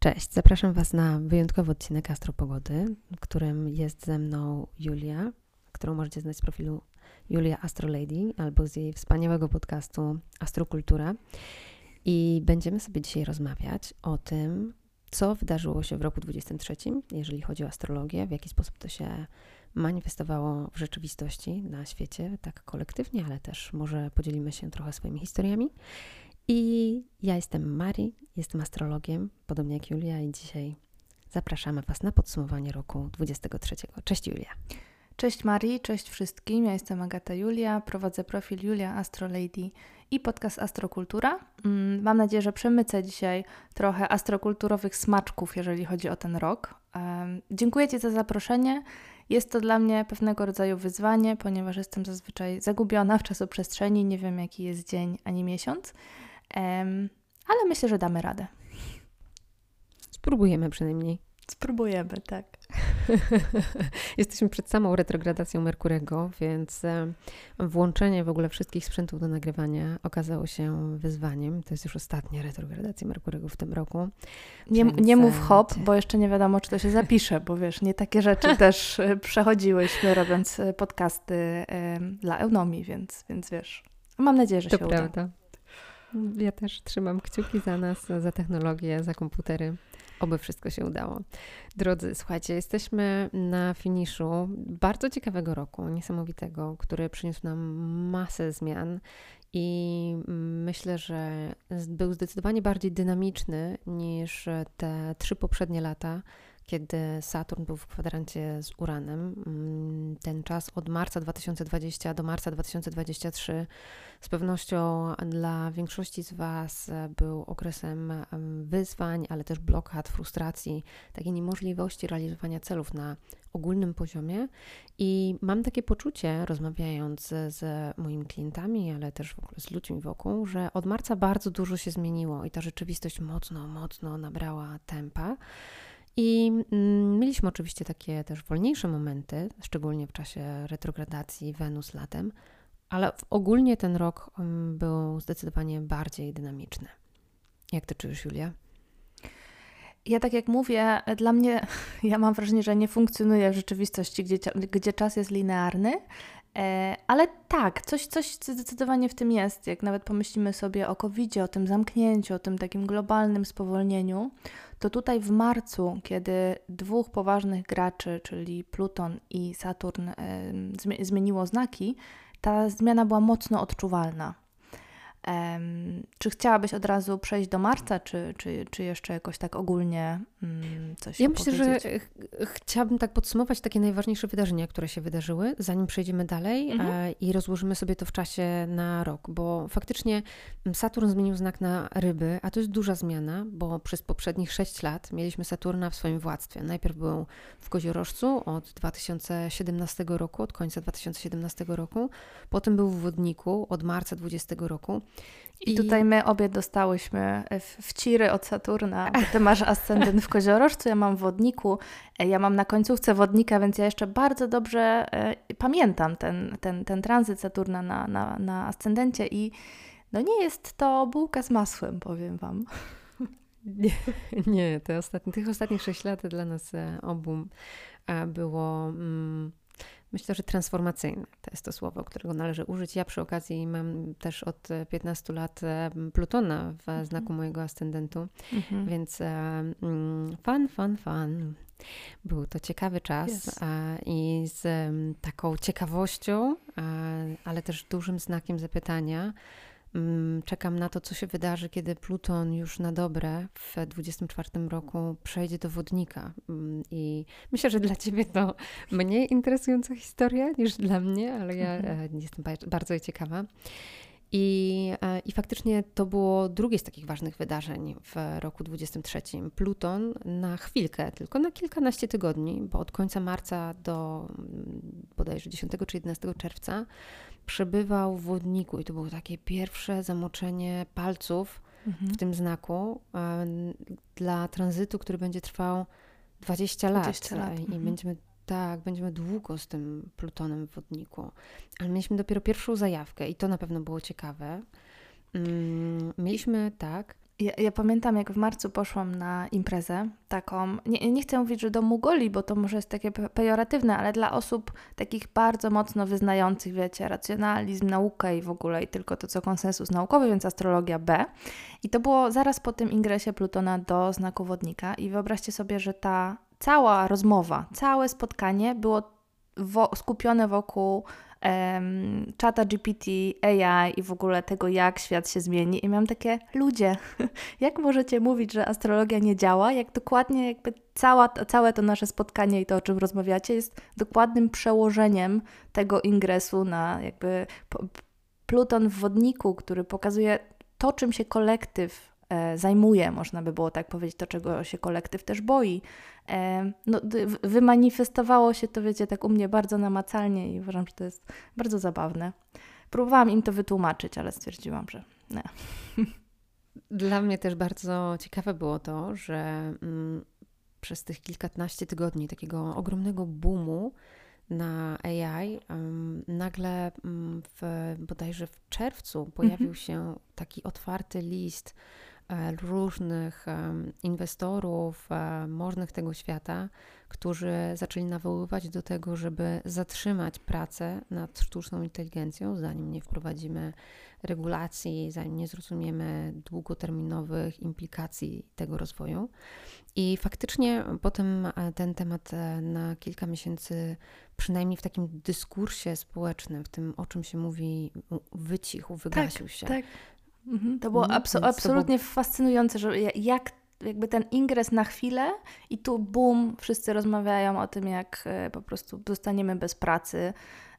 Cześć, zapraszam Was na wyjątkowy odcinek Astropogody, w którym jest ze mną Julia, którą możecie znać z profilu Julia Astrolady albo z jej wspaniałego podcastu Astrokultura. I będziemy sobie dzisiaj rozmawiać o tym, co wydarzyło się w roku 23, jeżeli chodzi o astrologię, w jaki sposób to się manifestowało w rzeczywistości na świecie, tak kolektywnie, ale też może podzielimy się trochę swoimi historiami. I ja jestem Mari, jestem astrologiem, podobnie jak Julia, i dzisiaj zapraszamy Was na podsumowanie roku 23. Cześć Julia. Cześć Mari, cześć wszystkim. Ja jestem Agata Julia, prowadzę profil Julia Astrolady i podcast Astrokultura. Mm, mam nadzieję, że przemycę dzisiaj trochę astrokulturowych smaczków, jeżeli chodzi o ten rok. Dziękuję Ci za zaproszenie. Jest to dla mnie pewnego rodzaju wyzwanie, ponieważ jestem zazwyczaj zagubiona w czasoprzestrzeni, nie wiem jaki jest dzień ani miesiąc ale myślę, że damy radę. Spróbujemy przynajmniej. Spróbujemy, tak. Jesteśmy przed samą retrogradacją Merkurego, więc włączenie w ogóle wszystkich sprzętów do nagrywania okazało się wyzwaniem. To jest już ostatnia retrogradacja Merkurego w tym roku. Nie, więc... nie mów hop, bo jeszcze nie wiadomo, czy to się zapisze, bo wiesz, nie takie rzeczy też e, przechodziłyśmy robiąc e, podcasty dla Eunomii, więc, więc wiesz, mam nadzieję, że to się prawda. uda. Ja też trzymam kciuki za nas, za technologię, za komputery. Oby wszystko się udało. Drodzy, słuchajcie, jesteśmy na finiszu bardzo ciekawego roku, niesamowitego, który przyniósł nam masę zmian i myślę, że był zdecydowanie bardziej dynamiczny niż te trzy poprzednie lata, kiedy Saturn był w kwadrancie z Uranem. Mm, ten czas od marca 2020 do marca 2023 z pewnością dla większości z Was był okresem wyzwań, ale też blokad, frustracji, takiej niemożliwości realizowania celów na ogólnym poziomie. I mam takie poczucie, rozmawiając z moimi klientami, ale też w ogóle z ludźmi wokół, że od marca bardzo dużo się zmieniło i ta rzeczywistość mocno, mocno nabrała tempa. I mm, mieliśmy oczywiście takie też wolniejsze momenty, szczególnie w czasie retrogradacji Wenus latem, ale ogólnie ten rok mm, był zdecydowanie bardziej dynamiczny. Jak to czujesz, Julia? Ja tak jak mówię, dla mnie, ja mam wrażenie, że nie funkcjonuje w rzeczywistości, gdzie, gdzie czas jest linearny, e, ale tak, coś, coś zdecydowanie w tym jest. Jak nawet pomyślimy sobie o covid o tym zamknięciu, o tym takim globalnym spowolnieniu, to tutaj w marcu, kiedy dwóch poważnych graczy, czyli Pluton i Saturn, zmieniło znaki, ta zmiana była mocno odczuwalna. Czy chciałabyś od razu przejść do marca, czy, czy, czy jeszcze jakoś tak ogólnie um, coś Ja myślę, że ch chciałabym tak podsumować takie najważniejsze wydarzenia, które się wydarzyły, zanim przejdziemy dalej mhm. e, i rozłożymy sobie to w czasie na rok, bo faktycznie Saturn zmienił znak na ryby, a to jest duża zmiana, bo przez poprzednich 6 lat mieliśmy Saturna w swoim władztwie. Najpierw był w Koziorożcu od 2017 roku, od końca 2017 roku, potem był w Wodniku od marca 2020 roku. I, I tutaj my obie dostałyśmy wciry od Saturna. Bo ty masz ascendent w koziorożcu, ja mam w wodniku. E, ja mam na końcówce wodnika, więc ja jeszcze bardzo dobrze e, pamiętam ten, ten, ten tranzyt Saturna na, na, na ascendencie i no nie jest to bułka z masłem, powiem Wam. Nie, nie te ostatnie, tych ostatnich sześć lat dla nas e, obu było... Mm, Myślę, że transformacyjny to jest to słowo, którego należy użyć. Ja przy okazji mam też od 15 lat Plutona w mhm. znaku mojego ascendentu, mhm. więc fan, fan, fan. Był to ciekawy czas yes. i z taką ciekawością, ale też dużym znakiem zapytania czekam na to, co się wydarzy, kiedy Pluton już na dobre w 24 roku przejdzie do wodnika. Mm, I myślę, że dla ciebie to mniej interesująca historia niż dla mnie, ale ja mhm. E, jestem bardzo ciekawa. I, e, I faktycznie to było drugie z takich ważnych wydarzeń w roku 23. Pluton na chwilkę, tylko na kilkanaście tygodni, bo od końca marca do mm, bodajże 10 czy 11 czerwca przebywał w wodniku i to było takie pierwsze zamoczenie palców mhm. w tym znaku e, dla tranzytu, który będzie trwał 20 lat. 20 lat. I mhm. będziemy tak, będziemy długo z tym Plutonem w wodniku. Ale mieliśmy dopiero pierwszą zajawkę i to na pewno było ciekawe. Mm, mieliśmy tak, Ja, ja, pamiętam, jak w marcu poszłam na imprezę taką, nie, nie chcę mówić, że do Mugoli, bo to może jest takie pejoratywne, ale dla osób takich bardzo mocno wyznających, wiecie, racjonalizm, naukę i w ogóle i tylko to, co konsensus naukowy, więc astrologia B. I to było zaraz po tym ingresie Plutona do znaku wodnika i wyobraźcie sobie, że ta cała rozmowa, całe spotkanie było wo skupione wokół um, czata GPT, AI i w ogóle tego, jak świat się zmieni. I miałam takie, ludzie, jak możecie mówić, że astrologia nie działa, jak dokładnie jakby cała, całe to nasze spotkanie i to, o czym rozmawiacie, jest dokładnym przełożeniem tego ingresu na jakby Pluton w wodniku, który pokazuje to, czym się kolektyw zajmuje, można by było tak powiedzieć, to czego się kolektyw też boi, no, wymanifestowało się to, wiecie, tak u mnie bardzo namacalnie i uważam, że to jest bardzo zabawne. Próbowałam im to wytłumaczyć, ale stwierdziłam, że nie. Dla mnie też bardzo ciekawe było to, że mm, przez tych kilkanaście tygodni takiego ogromnego boomu na AI, um, nagle um, w, bodajże w czerwcu pojawił mm -hmm. się taki otwarty list E, różnych inwestorów, e, możnych tego świata, którzy zaczęli nawoływać do tego, żeby zatrzymać pracę nad sztuczną inteligencją, zanim nie wprowadzimy regulacji, zanim nie zrozumiemy długoterminowych implikacji tego rozwoju. I faktycznie potem e, ten temat na kilka miesięcy, przynajmniej w takim dyskursie społecznym, w tym o czym się mówi, wycichł, wygasił tak, się. Tak. Mhm. To było mhm. abso absolutnie było... fascynujące, że jak jakby ten ingres na chwilę i tu boom, wszyscy rozmawiają o tym, jak e, po prostu zostaniemy bez pracy,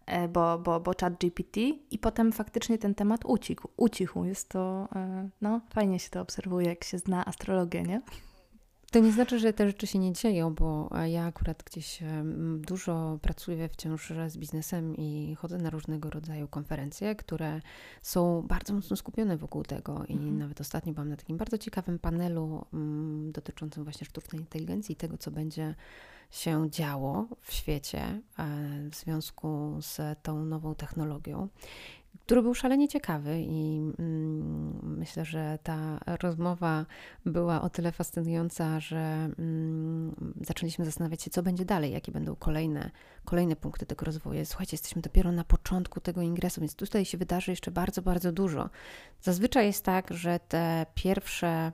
e, bo, bo, bo chat GPT i potem faktycznie ten temat ucichł. ucichł. Jest to, e, no fajnie się to obserwuje, jak się zna astrologię, nie? To nie znaczy, że te rzeczy się nie dzieją, bo ja akurat gdzieś dużo pracuję wciąż z biznesem i chodzę na różnego rodzaju konferencje, które są bardzo mocno skupione wokół tego. I mhm. nawet ostatnio byłam na takim bardzo ciekawym panelu um, dotyczącym właśnie sztucznej inteligencji i tego, co będzie się działo w świecie e, w związku z tą nową technologią który był szalenie ciekawy i mm, myślę, że ta rozmowa była o tyle fascynująca, że mm, zaczęliśmy zastanawiać się, co będzie dalej, jakie będą kolejne, kolejne punkty tego rozwoju. Słuchajcie, jesteśmy dopiero na początku tego ingresu, więc tutaj się wydarzy jeszcze bardzo, bardzo dużo. Zazwyczaj jest tak, że te pierwsze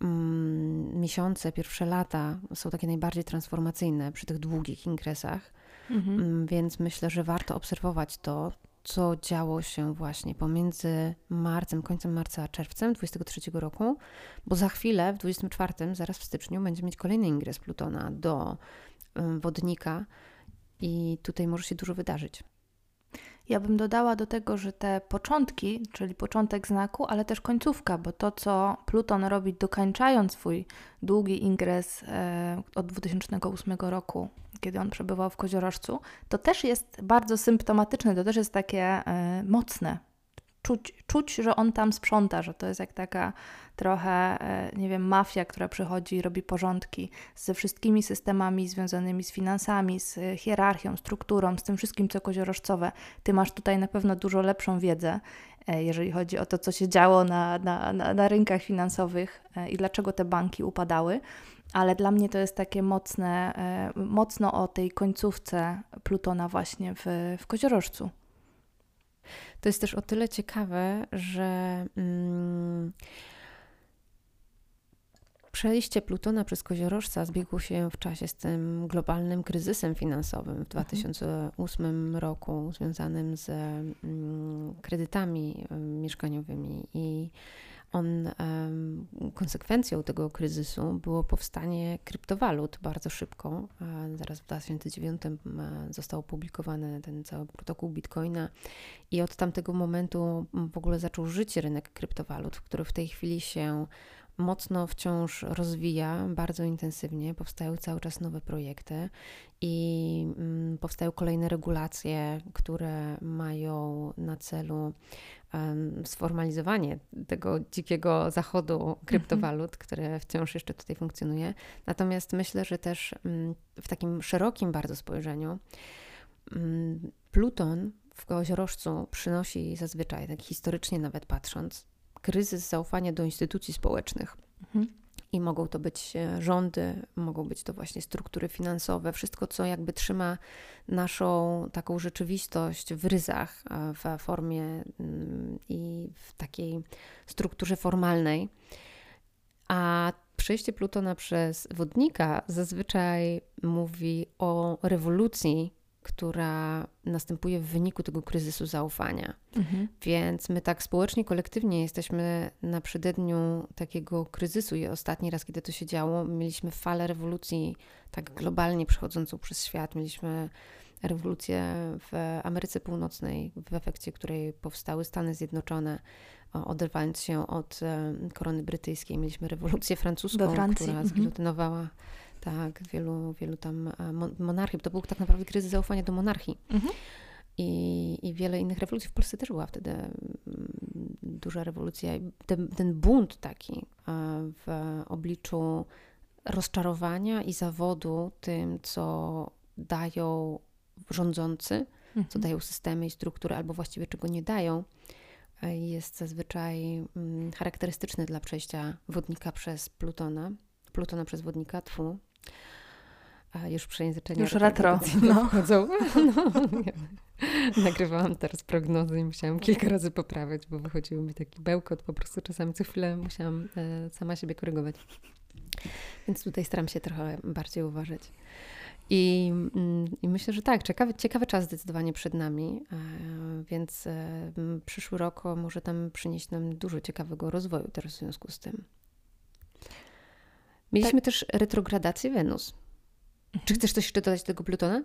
mm, miesiące, pierwsze lata są takie najbardziej transformacyjne przy tych długich ingresach. Mhm. Więc myślę, że warto obserwować to, co działo się właśnie pomiędzy marcem, końcem marca a czerwcem 23 roku, bo za chwilę, w 24, zaraz w styczniu, będzie mieć kolejny ingres Plutona do wodnika i tutaj może się dużo wydarzyć. Ja bym dodała do tego, że te początki, czyli początek znaku, ale też końcówka, bo to, co Pluton robi dokańczając swój długi ingres e, od 2008 roku, kiedy on przebywał w Koziorożcu, to też jest bardzo symptomatyczne, to też jest takie e, mocne czuć, czuć, że on tam sprząta, że to jest jak taka trochę, e, nie wiem, mafia, która przychodzi i robi porządki ze wszystkimi systemami związanymi z finansami, z hierarchią, strukturą, z tym wszystkim, co koziorożcowe. Ty masz tutaj na pewno dużo lepszą wiedzę, e, jeżeli chodzi o to, co się działo na, na, na, na rynkach finansowych e, i dlaczego te banki upadały. Ale dla mnie to jest takie mocne, mocno o tej końcówce Plutona właśnie w, w koziorożcu. To jest też o tyle ciekawe, że mm, przejście Plutona przez koziorożca zbiegło się w czasie z tym globalnym kryzysem finansowym w 2008 mhm. roku, związanym z mm, kredytami mm, mieszkaniowymi i on, konsekwencją tego kryzysu było powstanie kryptowalut bardzo szybko. Zaraz w 2009 został opublikowany ten cały protokół Bitcoina i od tamtego momentu w ogóle zaczął żyć rynek kryptowalut, który w tej chwili się mocno wciąż rozwija, bardzo intensywnie. Powstają cały czas nowe projekty i mm, powstają kolejne regulacje, które mają na celu sformalizowanie tego dzikiego zachodu mhm. kryptowalut, które wciąż jeszcze tutaj funkcjonuje. Natomiast myślę, że też mm, w takim szerokim bardzo spojrzeniu mm, Pluton w koziorożcu przynosi zazwyczaj, tak historycznie nawet patrząc, kryzys zaufania do instytucji społecznych. Mhm. I mogą to być e, rządy, mogą być to właśnie struktury finansowe, wszystko, co jakby trzyma naszą taką rzeczywistość w ryzach, e, w formie mm, i w takiej strukturze formalnej. A przejście Plutona przez wodnika zazwyczaj mówi o rewolucji która następuje w wyniku tego kryzysu zaufania. Mhm. Więc my tak społecznie, kolektywnie jesteśmy na przededniu takiego kryzysu i ostatni raz, kiedy to się działo, mieliśmy falę rewolucji tak globalnie przechodzącą przez świat. Mieliśmy rewolucję w Ameryce Północnej, w efekcie której powstały Stany Zjednoczone, oderwając się od korony brytyjskiej. Mieliśmy rewolucję francuską, która mhm. Tak, wielu, wielu tam monarchii. To był tak naprawdę kryzys zaufania do monarchii. Mhm. I, I wiele innych rewolucji. W Polsce też była wtedy mm, duża rewolucja. Ten, ten bunt taki w obliczu rozczarowania i zawodu tym, co dają rządzący, mhm. co dają systemy i struktury, albo właściwie czego nie dają, e, jest zazwyczaj mm, charakterystyczny dla przejścia wodnika przez Plutona. Plutona przez wodnika, tfu, a już przejęzyczenia. Już retro. No. Wchodzą. No, Nagrywałam teraz prognozy i musiałam kilka razy poprawiać, bo wychodził mi taki bełkot. Po prostu czasami co chwilę musiałam e, sama siebie korygować. Więc tutaj staram się trochę bardziej uważać. I, mm, I, myślę, że tak, ciekawy, ciekawy czas zdecydowanie przed nami, e, więc e, przyszły rok może tam przynieść nam dużo ciekawego rozwoju teraz w związku z tym. Mieliśmy tak. też retrogradację Wenus. Czy chcesz coś jeszcze dodać do tego Plutona?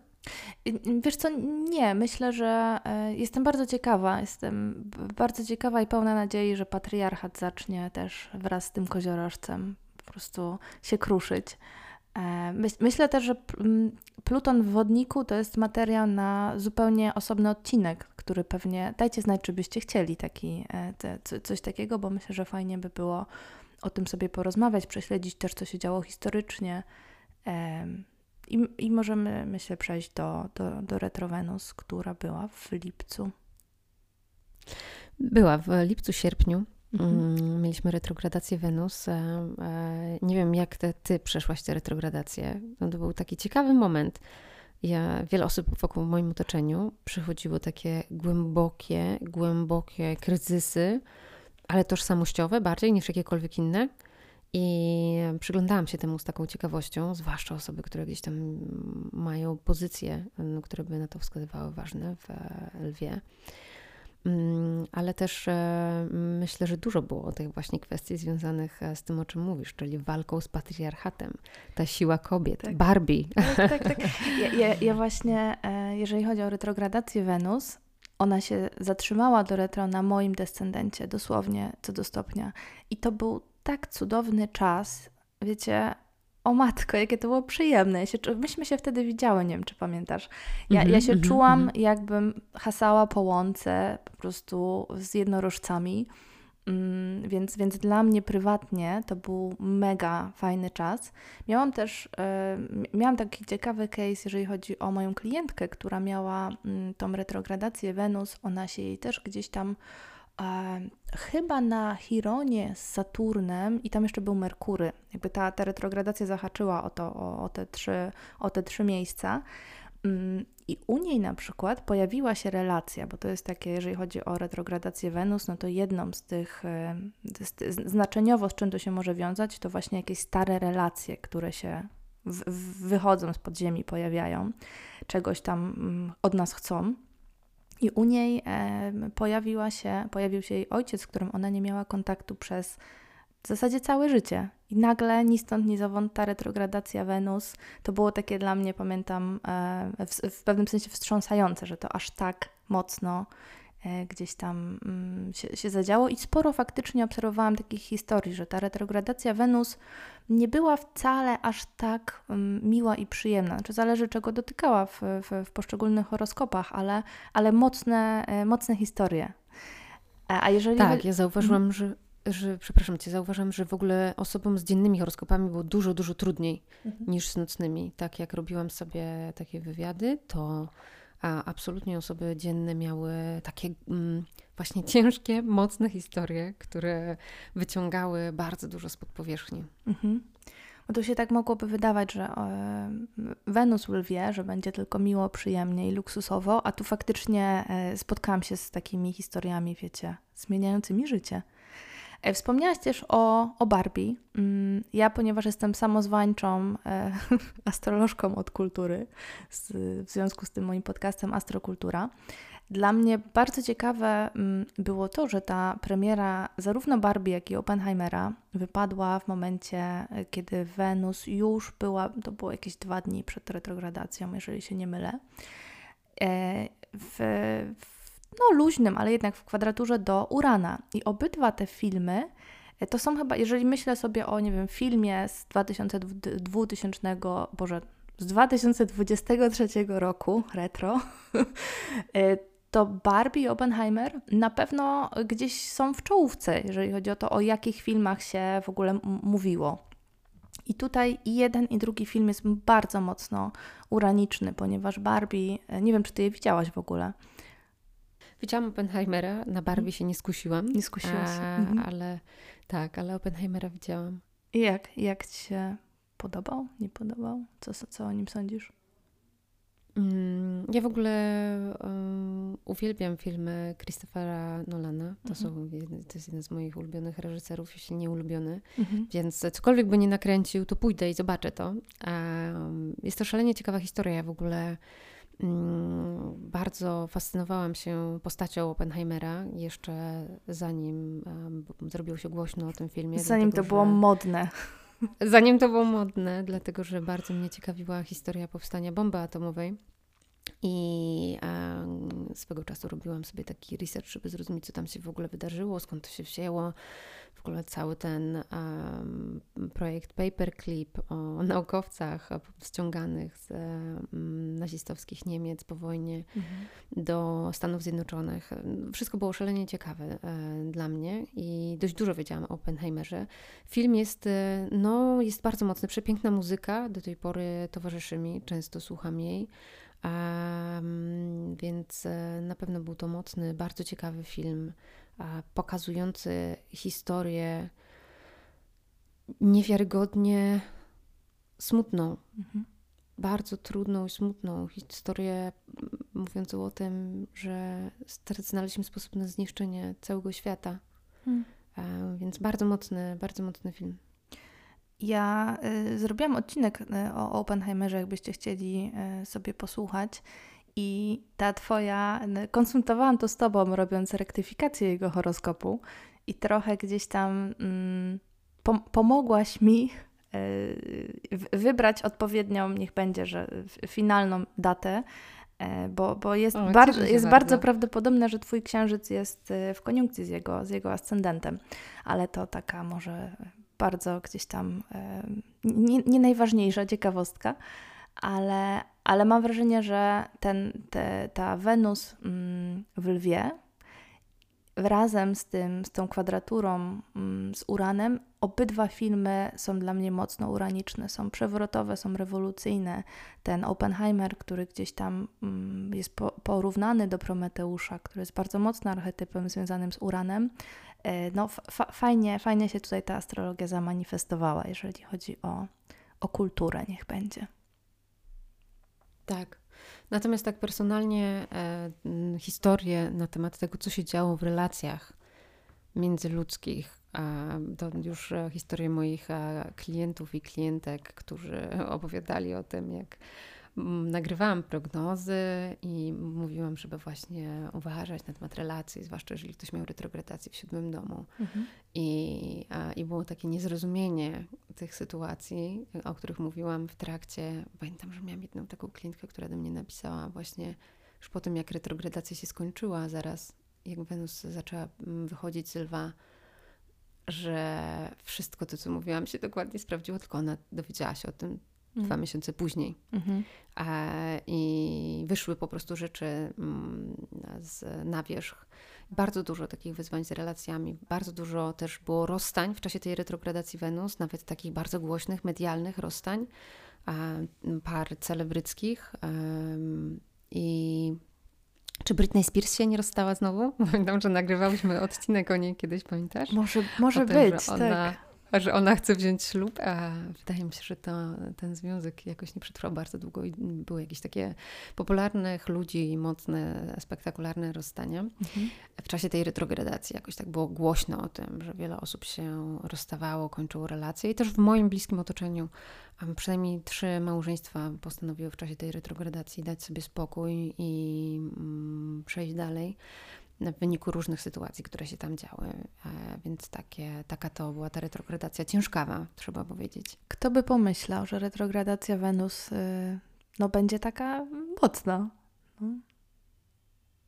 Wiesz co, nie. Myślę, że e, jestem bardzo ciekawa. Jestem bardzo ciekawa i pełna nadziei, że patriarchat zacznie też wraz z tym koziorożcem po prostu się kruszyć. E, myślę też, że Pluton w wodniku to jest materiał na zupełnie osobny odcinek, który pewnie dajcie znać, czy byście chcieli taki, e, coś takiego, bo myślę, że fajnie by było o tym sobie porozmawiać, prześledzić też, co się działo historycznie. I, i możemy, myślę, przejść do, do, do Retrowenus, która była w lipcu. Była w lipcu, sierpniu. Mhm. Mm, mieliśmy retrogradację Wenus. E, e, nie wiem, jak te, ty przeszłaś tę retrogradację. No to był taki ciekawy moment. Ja, wiele osób wokół w moim otoczeniu przechodziło takie głębokie, głębokie kryzysy, ale tożsamościowe bardziej niż jakiekolwiek inne. I przyglądałam się temu z taką ciekawością, zwłaszcza osoby, które gdzieś tam mają pozycje, no, które by na to wskazywały ważne w lwie. Mm, ale też e, myślę, że dużo było tych właśnie kwestii związanych e, z tym, o czym mówisz, czyli walką z patriarchatem, ta siła kobiet, tak. Barbie. Tak, tak, tak. Ja, ja, ja właśnie, e, jeżeli chodzi o retrogradację Wenus, ona się zatrzymała do retro na moim descendencie, dosłownie co do stopnia. I to był tak cudowny czas. Wiecie, o matko, jakie to było przyjemne. Ja się, myśmy się wtedy widziały, nie wiem, czy pamiętasz. Ja, mm -hmm, ja się mm -hmm, czułam, mm -hmm. jakbym hasała po łące po prostu z jednorożcami. Mm, więc, więc dla mnie prywatnie to był mega fajny czas. Miałam też, miałam taki ciekawy case, jeżeli chodzi o moją klientkę, która miała y, tą retrogradację Wenus. Ona się jej też gdzieś tam chyba na Chironie z Saturnem i tam jeszcze był Merkury. Jakby ta, ta retrogradacja zahaczyła o, to, o, o, te trzy, o te trzy miejsca. I u niej na przykład pojawiła się relacja, bo to jest takie, jeżeli chodzi o retrogradację Wenus, no to jedną z tych, z, znaczeniowo z czym to się może wiązać, to właśnie jakieś stare relacje, które się w, w, wychodzą z podziemi, pojawiają, czegoś tam mm, od nas chcą. I u niej e, pojawiła się, pojawił się jej ojciec, z którym ona nie miała kontaktu przez w zasadzie całe życie. I nagle ni stąd, ni zowąd ta retrogradacja Wenus to było takie dla mnie, pamiętam, e, w, w pewnym sensie wstrząsające, że to aż tak mocno E, gdzieś tam mm, się, się zadziało i sporo faktycznie obserwowałam takich historii, że ta retrogradacja Wenus nie była wcale aż tak mm, miła i przyjemna. Znaczy zależy czego dotykała w, w, w poszczególnych horoskopach, ale, ale mocne, e, mocne historie. A, jeżeli... Tak, ja zauważyłam, mhm. że że, przepraszam cię, zauważam, że w ogóle osobom z dziennymi horoskopami było dużo, dużo trudniej mhm. niż z nocnymi. Tak jak robiłam sobie takie wywiady, to a absolutnie osoby dzienne miały takie mm, właśnie ciężkie, mocne historie, które wyciągały bardzo dużo spod powierzchni. Mhm. Bo tu się tak mogłoby wydawać, że e, Wenus lwie, że będzie tylko miło, przyjemnie i luksusowo, a tu faktycznie e, spotkałam się z takimi historiami, wiecie, zmieniającymi życie. E, wspomniałaś też o, o Barbie. Mm, ja, ponieważ jestem samozwańczą e, astrolożką od kultury, z, w związku z tym moim podcastem Astrokultura, dla mnie bardzo ciekawe mm, było to, że ta premiera zarówno Barbie, jak i Oppenheimera wypadła w momencie, e, kiedy Wenus już była, to było jakieś dwa dni przed retrogradacją, jeżeli się nie mylę, e, w, w no luźnym, ale jednak w kwadraturze do Urana. I obydwa te filmy e, to są chyba, jeżeli myślę sobie o, nie wiem, filmie z 2000, Boże, z 2023 roku, retro, e, to Barbie i Oppenheimer na pewno gdzieś są w czołówce, jeżeli chodzi o to, o jakich filmach się w ogóle mówiło. I tutaj i jeden, i drugi film jest bardzo mocno uraniczny, ponieważ Barbie, e, nie wiem, czy ty je widziałaś w ogóle, Widziałam Oppenheimera, na Barbie mhm. się nie skusiłam. Nie skusiłaś się. Mhm. Ale tak, ale Oppenheimera widziałam. I jak? Jak Ci się podobał? Nie podobał? Co, co o nim sądzisz? Mm, ja w ogóle um, uwielbiam filmy Christophera Nolana. To, mhm. są, to jest jeden z moich ulubionych reżyserów, jeśli nie ulubiony. Mhm. Więc cokolwiek by nie nakręcił, to pójdę i zobaczę to. Um, jest to szalenie ciekawa historia. Ja w ogóle bardzo fascynowałam się postacią Oppenheimera jeszcze zanim zrobiło się głośno o tym filmie. Zanim dlatego, to było modne. Zanim to było modne, dlatego że bardzo mnie ciekawiła historia powstania bomby atomowej. I swego czasu robiłam sobie taki research, żeby zrozumieć, co tam się w ogóle wydarzyło, skąd to się wzięło, w ogóle cały ten um, projekt Paperclip o naukowcach ściąganych z um, nazistowskich Niemiec po wojnie mhm. do Stanów Zjednoczonych. Wszystko było szalenie ciekawe e, dla mnie i dość dużo wiedziałam o Oppenheimerze. Film jest, e, no, jest bardzo mocny, przepiękna muzyka, do tej pory towarzyszy mi, często słucham jej. Um, więc e, na pewno był to mocny, bardzo ciekawy film pokazujący historię niewiarygodnie smutną. Mhm. Bardzo trudną i smutną historię mówiącą o tym, że znaleźliśmy sposób na zniszczenie całego świata. Hmm. Więc bardzo mocny, bardzo mocny film. Ja y, zrobiłam odcinek y, o Oppenheimerze, jakbyście chcieli y, sobie posłuchać. I ta twoja, konsultowałam to z tobą, robiąc rektyfikację jego horoskopu, i trochę gdzieś tam mm, pom pomogłaś mi y, wybrać odpowiednią, niech będzie, że finalną datę, y, bo, bo jest, o, bar jest bardzo. bardzo prawdopodobne, że twój księżyc jest e, w koniunkcji z jego, z jego ascendentem, ale to taka może bardzo gdzieś tam nie, nie najważniejsza ciekawostka ale, ale mam wrażenie, że ten, te, ta Wenus mm, w lwie razem z, tym, z tą kwadraturą mm, z Uranem, obydwa filmy są dla mnie mocno uraniczne, są przewrotowe, są rewolucyjne. Ten Oppenheimer, który gdzieś tam mm, jest po, porównany do Prometeusza, który jest bardzo mocno archetypem związanym z Uranem, e, no fajnie, fajnie się tutaj ta astrologia zamanifestowała, jeżeli chodzi o, o kulturę, niech będzie. Tak. Natomiast tak personalnie e, historie na temat tego, co się działo w relacjach międzyludzkich, to już e, historie moich e, klientów i klientek, którzy opowiadali o tym, jak nagrywałam prognozy i mówiłam, żeby właśnie uważać na temat relacji, zwłaszcza jeżeli ktoś miał retrogradację w siódmym domu. Mhm. I, a, I było takie niezrozumienie tych sytuacji, o których mówiłam w trakcie. Pamiętam, że miałam jedną taką klientkę, która do mnie napisała właśnie już po tym, jak retrogradacja się skończyła, zaraz jak Wenus zaczęła wychodzić z lwa, że wszystko to, co mówiłam, się dokładnie sprawdziło, tylko ona dowiedziała się o tym dwa mhm. miesiące później. Mhm. I wyszły po prostu rzeczy mm, z, na wierzch. Bardzo dużo takich wyzwań z relacjami, bardzo dużo też było rozstań w czasie tej retrogradacji Wenus, nawet takich bardzo głośnych, medialnych rozstań par celebryckich. I czy Britney Spears się nie rozstała znowu? Pamiętam, że nagrywałyśmy odcinek o niej kiedyś, pamiętasz? Może, może tym, być, ona, tak że ona chce wziąć ślub, a wydaje mi się, że to, ten związek jakoś nie przetrwał bardzo długo i były jakieś takie popularnych ludzi, mocne, spektakularne rozstania. Mhm. W czasie tej retrogradacji jakoś tak było głośno o tym, że wiele osób się rozstawało, kończyło relacje i też w moim bliskim otoczeniu przynajmniej trzy małżeństwa postanowiły w czasie tej retrogradacji dać sobie spokój i mm, przejść dalej w wyniku różnych sytuacji, które się tam działy. E, więc takie, taka to była ta retrogradacja ciężkawa, trzeba powiedzieć. Kto by pomyślał, że retrogradacja Wenus y, no, będzie taka mocna? No.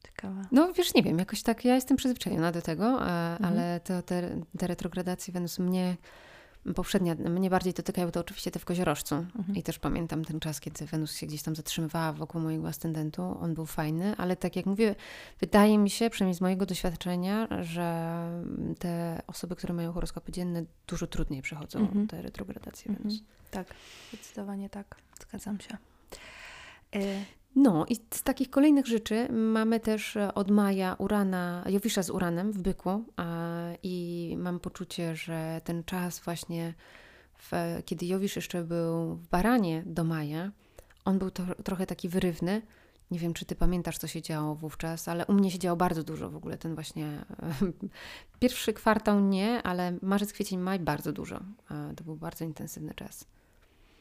Ciekawe. No wiesz, nie wiem, jakoś tak ja jestem przyzwyczajona do tego, mhm. ale to, te, te retrogradacje Wenus mnie poprzednia, mnie bardziej dotykają to oczywiście te w koziorożcu. Mhm. I też pamiętam ten czas, kiedy Wenus się gdzieś tam zatrzymywała wokół mojego ascendentu. On był fajny, ale tak jak mówię, wydaje mi się, przynajmniej z mojego doświadczenia, że te osoby, które mają horoskopy dzienne, dużo trudniej przechodzą mhm. te retrogradacje mhm. Wenus. Tak, zdecydowanie tak. Zgadzam się. No i z takich kolejnych rzeczy mamy też e, od maja Urana, Jowisza z Uranem w Byku i mam poczucie, że ten czas właśnie, w, kiedy Jowisz jeszcze był w Baranie do maja, on był to, trochę taki wyrywny. Nie wiem, czy ty pamiętasz, co się działo wówczas, ale u mnie się działo bardzo dużo w ogóle. Ten właśnie pierwszy kwartał nie, ale marzec, kwiecień, maj bardzo dużo. To był bardzo intensywny czas.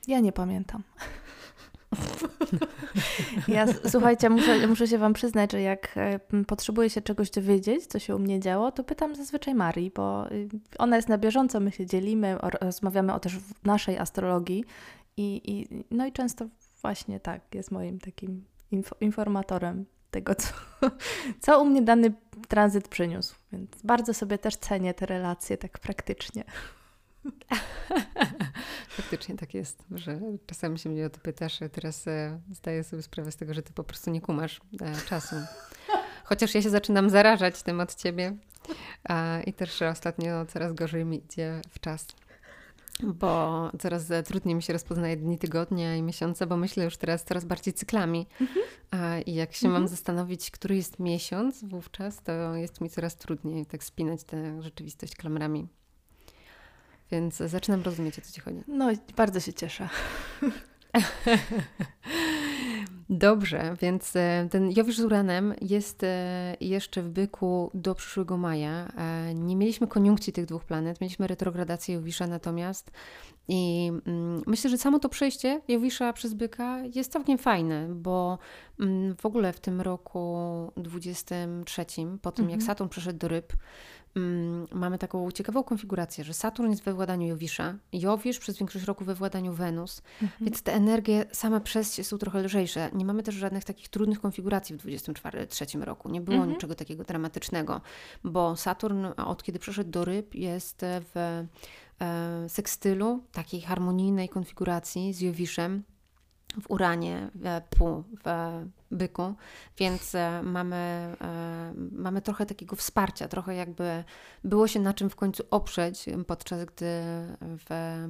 Ja nie pamiętam. Ja, słuchajcie, muszę, muszę się Wam przyznać, że jak e, potrzebuję się czegoś dowiedzieć, co się u mnie działo, to pytam zazwyczaj Marii, bo y, ona jest na bieżąco, my się dzielimy, rozmawiamy o też naszej astrologii i, i, no i często właśnie tak, jest moim takim info, informatorem tego, co, co u mnie dany tranzyt przyniósł. Więc bardzo sobie też cenię te relacje tak praktycznie. Faktycznie tak jest, że czasami się mnie o to pytasz, teraz e, zdaję sobie sprawę z tego, że ty po prostu nie kumasz e, czasu. Chociaż ja się zaczynam zarażać tym od ciebie i też ostatnio coraz gorzej mi idzie w czas bo coraz trudniej mi się rozpoznaje dni tygodnia i miesiące, bo myślę już teraz coraz bardziej cyklami. Mhm. I jak się mhm. mam zastanowić, który jest miesiąc wówczas, to jest mi coraz trudniej tak spinać tę rzeczywistość klamrami. Więc zaczynam rozumieć, o co ci chodzi. No, bardzo się cieszę. Dobrze, więc e, ten Jowisz z Uranem jest e, jeszcze w byku do przyszłego maja. E, nie mieliśmy koniunkcji tych dwóch planet, mieliśmy retrogradację Jowisza natomiast i mm, myślę, że samo to przejście Jowisza przez byka jest całkiem fajne, bo mm, w ogóle w tym roku 23, po tym jak mhm. Saturn przeszedł do ryb, mamy taką ciekawą konfigurację, że Saturn jest we władaniu Jowisza, Jowisz przez większość roku we władaniu Wenus, mhm. więc te energie same przez się są trochę lżejsze. Nie mamy też żadnych takich trudnych konfiguracji w 23 roku. Nie było mhm. niczego takiego dramatycznego, bo Saturn od kiedy przeszedł do ryb jest w e, sekstylu, takiej harmonijnej konfiguracji z Jowiszem, w uranie, w pół, w byku, więc e, mamy, e, mamy trochę takiego wsparcia, trochę jakby było się na czym w końcu oprzeć, podczas gdy w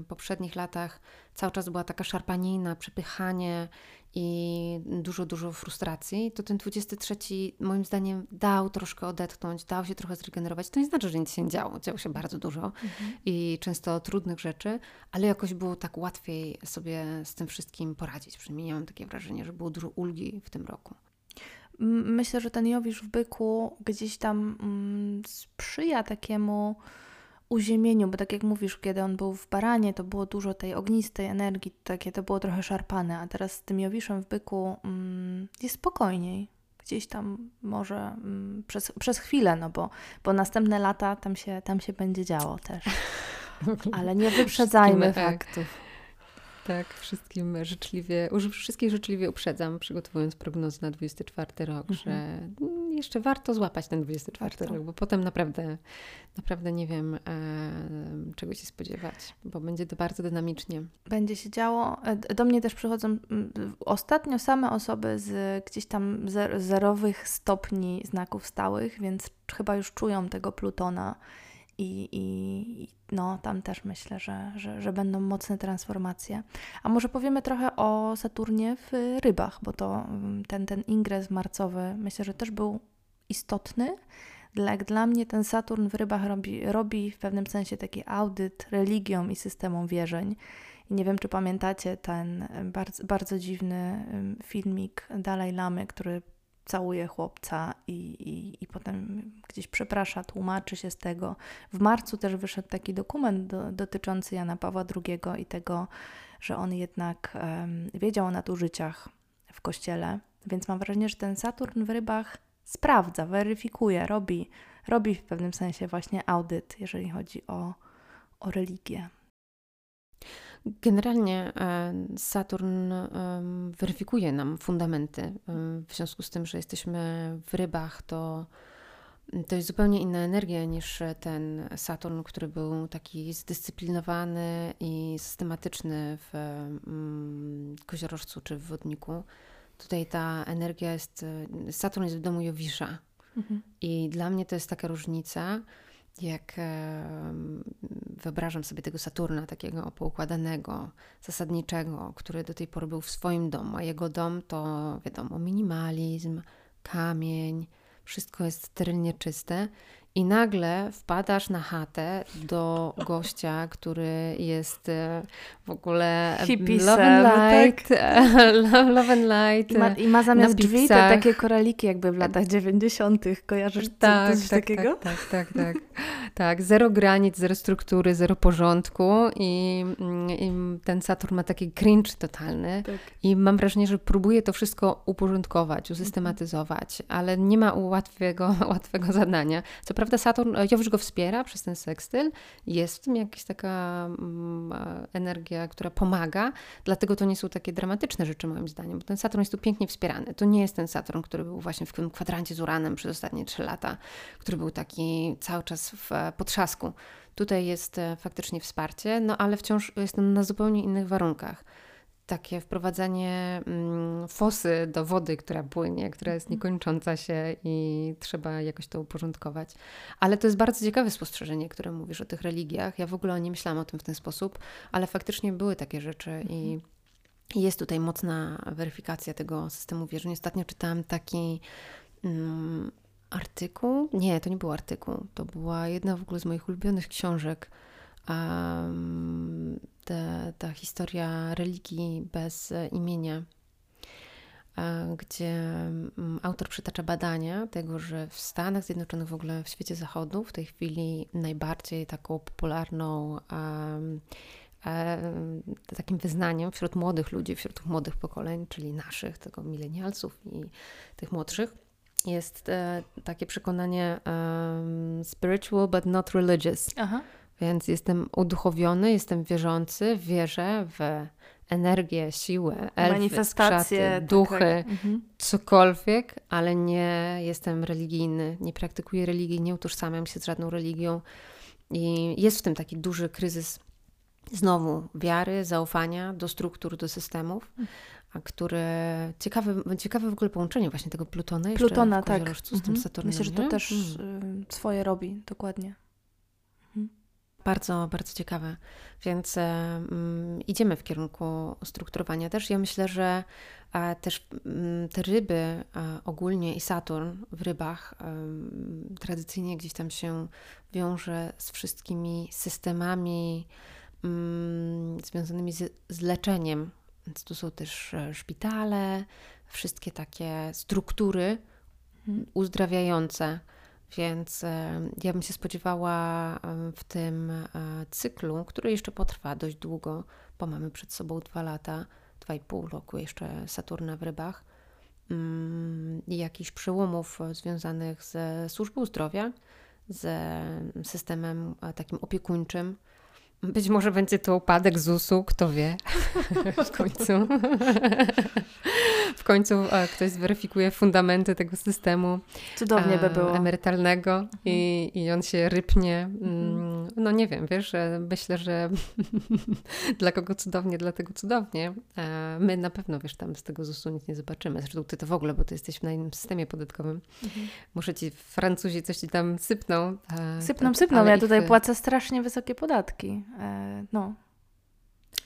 poprzednich latach cały czas była taka szarpanina, przepychanie i dużo, dużo frustracji, to ten 23 moim zdaniem dał troszkę odetchnąć, dał się trochę zregenerować. To nie znaczy, że nic się nie działo, działo się bardzo dużo mhm. i często trudnych rzeczy, ale jakoś było tak łatwiej sobie z tym wszystkim poradzić. Przynajmniej ja mam takie wrażenie, że było dużo ulgi w tym roku. Myślę, że ten Jowisz w byku gdzieś tam mm, sprzyja takiemu uziemieniu, bo tak jak mówisz, kiedy on był w baranie, to było dużo tej ognistej energii, takie to było trochę szarpane, a teraz z tym Jowiszem w byku mm, jest spokojniej. Gdzieś tam może mm, przez, przez chwilę, no bo, bo następne lata tam się, tam się będzie działo też. Ale nie wyprzedzajmy faktów. Tak, wszystkim życzliwie, wszystkich życzliwie uprzedzam, przygotowując prognozę na 24 rok, mhm. że jeszcze warto złapać ten 24 warto. rok, bo potem naprawdę, naprawdę nie wiem, e, czego się spodziewać, bo będzie to bardzo dynamicznie. Będzie się działo. E, do mnie też przychodzą ostatnio same osoby z gdzieś tam zerowych stopni znaków stałych, więc chyba już czują tego Plutona i, i no, tam też myślę, że, że, że będą mocne transformacje. A może powiemy trochę o Saturnie w rybach, bo to ten, ten ingres marcowy myślę, że też był istotny. Dla, dla mnie ten Saturn w rybach robi, robi w pewnym sensie taki audyt religiom i systemom wierzeń. I nie wiem, czy pamiętacie ten bardzo, bardzo dziwny filmik Dalaj Lamy, który całuje chłopca i, i, i potem gdzieś przeprasza, tłumaczy się z tego. W marcu też wyszedł taki dokument do, dotyczący Jana Pawła II i tego, że on jednak um, wiedział o nadużyciach w kościele, więc mam wrażenie, że ten Saturn w rybach sprawdza, weryfikuje, robi, robi w pewnym sensie właśnie audyt, jeżeli chodzi o, o religię. Generalnie e, Saturn weryfikuje nam fundamenty. W związku z tym, że jesteśmy w rybach, to, to jest zupełnie inna energia niż ten Saturn, który był taki zdyscyplinowany i systematyczny w mm, koziorożcu czy w wodniku. Tutaj ta energia jest. Saturn jest w domu Jowisza. Mhm. I dla mnie to jest taka różnica jak wyobrażam sobie tego Saturna, takiego poukładanego, zasadniczego, który do tej pory był w swoim domu, a jego dom to wiadomo minimalizm, kamień, wszystko jest sterylnie czyste i nagle wpadasz na chatę do gościa, który jest e, w ogóle Hippisem, love and light, tak? love, love and light. I ma, i ma zamiast drzwi te takie koraliki jakby w latach 90. Kojarzysz tak, coś tak, takiego? Tak, tak, tak, tak. tak, zero granic, zero struktury, zero porządku i, i ten Saturn ma taki cringe totalny tak. i mam wrażenie, że próbuje to wszystko uporządkować, usystematyzować, ale nie ma łatwego, łatwego zadania. Co prawda Saturn, e, Jowisz go wspiera przez ten sekstyl, jest w tym jakaś taka mm, e, energia, która pomaga, dlatego to nie są takie dramatyczne rzeczy moim zdaniem, bo ten Saturn jest tu pięknie wspierany. To nie jest ten Saturn, który był właśnie w tym kwadrancie z Uranem przez ostatnie trzy lata, który był taki cały czas w e, potrzasku. Tutaj jest faktycznie wsparcie, no ale wciąż jestem na zupełnie innych warunkach takie wprowadzanie mm, fosy do wody, która płynie, która jest mhm. niekończąca się i trzeba jakoś to uporządkować. Ale to jest bardzo ciekawe spostrzeżenie, które mówisz o tych religiach. Ja w ogóle nie myślałam o tym w ten sposób, ale faktycznie były takie rzeczy i mhm. jest tutaj mocna weryfikacja tego systemu wierzeń. Ostatnio czytałam taki mm, artykuł. Nie, to nie był artykuł. To była jedna w ogóle z moich ulubionych książek ta, historia religii bez imienia, gdzie mm, autor przytacza badania tego, że w Stanach Zjednoczonych, w ogóle w świecie zachodu, w tej chwili najbardziej taką popularną takim wyznaniem wśród młodych ludzi, wśród młodych pokoleń, czyli naszych, tego milenialsów i tych młodszych, jest e, takie przekonanie um, spiritual but not religious. Aha. Więc jestem uduchowiony, jestem wierzący, wierzę w energię, siłę, elfy, manifestacje, tak, duchy, tak, tak. cokolwiek, ale nie jestem religijny, nie praktykuję religii, nie utożsamiam się z żadną religią. I jest w tym taki duży kryzys znowu wiary, zaufania do struktur, do systemów, a które ciekawe, ciekawe w ogóle połączenie właśnie tego Plutona Plutona, tak. z tym mhm. Saturnem. Myślę, że to też mm. swoje robi, dokładnie. Bardzo, bardzo ciekawe. Więc um, idziemy w kierunku strukturowania też. Ja myślę, że a, też um, te ryby a, ogólnie i Saturn w rybach um, tradycyjnie gdzieś tam się wiąże z wszystkimi systemami mm, związanymi z, z leczeniem. Więc tu są też e, szpitale, wszystkie takie struktury mhm. uzdrawiające więc e, ja bym się spodziewała e, w tym e, cyklu, który jeszcze potrwa dość długo, bo mamy przed sobą dwa lata, dwa i pół roku jeszcze Saturna w rybach, mm, jakichś przełomów związanych ze służbą zdrowia, ze systemem takim opiekuńczym, być może będzie to upadek ZUS-u, kto wie. w końcu. w końcu ktoś zweryfikuje fundamenty tego systemu Cudownie by było. emerytalnego mhm. i, i on się rypnie. Mhm. no nie wiem, wiesz, myślę, że dla kogo cudownie, dla tego cudownie. My na pewno, wiesz, tam z tego ZUS-u nic nie zobaczymy. Zresztą ty to w ogóle, bo ty jesteś na innym systemie podatkowym. Mhm. Muszę ci, Francuzi coś ci tam sypną. Sypną, sypną. Ja tutaj ich... płacę strasznie wysokie podatki. E, no.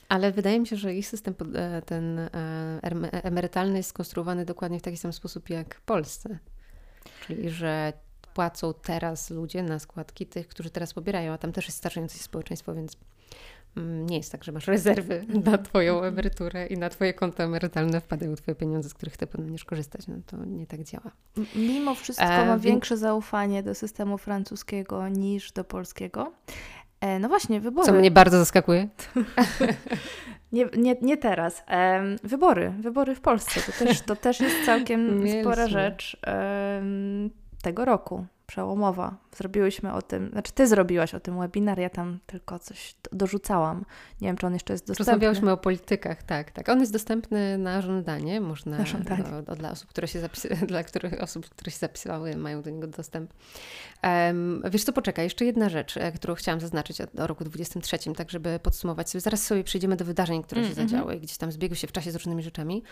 Ale wydaje mi się, że ich system e, ten e, emerytalny jest skonstruowany dokładnie w taki sam sposób jak w Polsce. Czyli, że płacą teraz ludzie na składki tych, którzy teraz pobierają, a tam też jest starzejące się społeczeństwo, więc mm, nie jest tak, że masz rezerwy na Twoją emeryturę i na Twoje konto emerytalne wpadają Twoje pieniądze, z których Ty będziesz korzystać. No to nie tak działa. Mimo wszystko e, mam większe zaufanie do systemu francuskiego niż do polskiego. E, no właśnie, wybory. Co mnie bardzo zaskakuje. nie, nie, nie teraz. Wybory. Wybory w Polsce. To też, to też jest całkiem spora rzecz tego roku przełomowa. Zrobiłyśmy o tym, znaczy ty zrobiłaś o tym webinar, ja tam tylko coś dorzucałam. Nie wiem, czy on jeszcze jest dostępny. Rozmawiałyśmy o politykach, tak, tak. On jest dostępny na żądanie, można, na żądanie. Dla osób, które się zapis- dla których osób, które się zapisały, mają do niego dostęp. Um, wiesz co, poczekaj, jeszcze jedna rzecz, e, którą chciałam zaznaczyć o, o roku 23, tak żeby podsumować sobie. Zaraz sobie przejdziemy do wydarzeń, które mm, się mm-hmm. zadziały, gdzieś tam zbiegły się w czasie z różnymi rzeczami,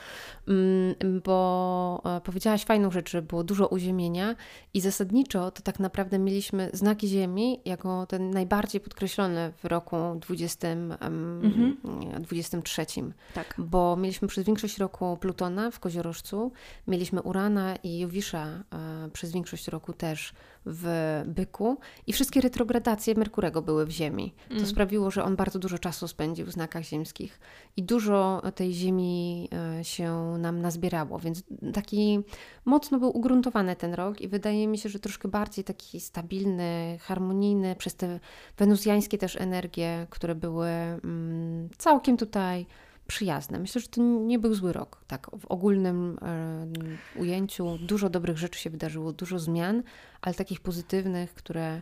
um, bo e, powiedziałaś fajną rzecz, że było dużo uziemienia i zasadniczo to tak naprawdę mieliśmy znaki Ziemi jako ten najbardziej podkreślony w roku 20, um, 23. Tak. Bo mieliśmy przez większość roku Plutona w Koziorożcu, mieliśmy Urana i Jowisza e, przez większość roku też w byku i wszystkie retrogradacje Merkurego były w Ziemi. To mm. sprawiło, że on bardzo dużo czasu spędził w znakach ziemskich i dużo tej Ziemi e, się nam nazbierało, więc taki mocno był ugruntowany ten rok i wydaje mi się, że troszkę bardziej taki stabilny, harmonijny przez te wenuzjańskie też energie, które były mm, całkiem tutaj przyjazne. Myślę, że to nie był zły rok. Tak, w ogólnym e, ujęciu dużo dobrych rzeczy się wydarzyło, dużo zmian, ale takich pozytywnych, które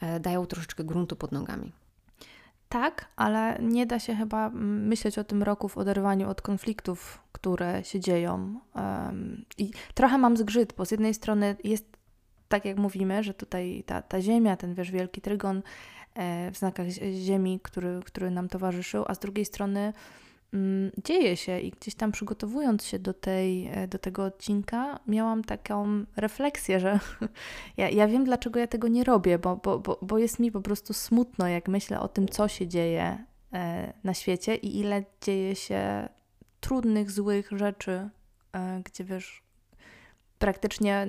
e, dają troszeczkę gruntu pod nogami. Tak, ale nie da się chyba myśleć o tym roku w oderwaniu od konfliktów, które się dzieją. I trochę mam zgrzyt, bo z jednej strony jest tak, jak mówimy, że tutaj ta, ta ziemia, ten wiesz, wielki trygon e, w znakach ziemi, który, który nam towarzyszył, a z drugiej strony dzieje się i gdzieś tam przygotowując się do, tej, e, do tego odcinka, miałam taką refleksję, że ja, ja wiem, dlaczego ja tego nie robię, bo, bo, bo, bo jest mi po prostu smutno, jak myślę o tym, co się dzieje e, na świecie i ile dzieje się trudnych, złych rzeczy, e, gdzie wiesz, praktycznie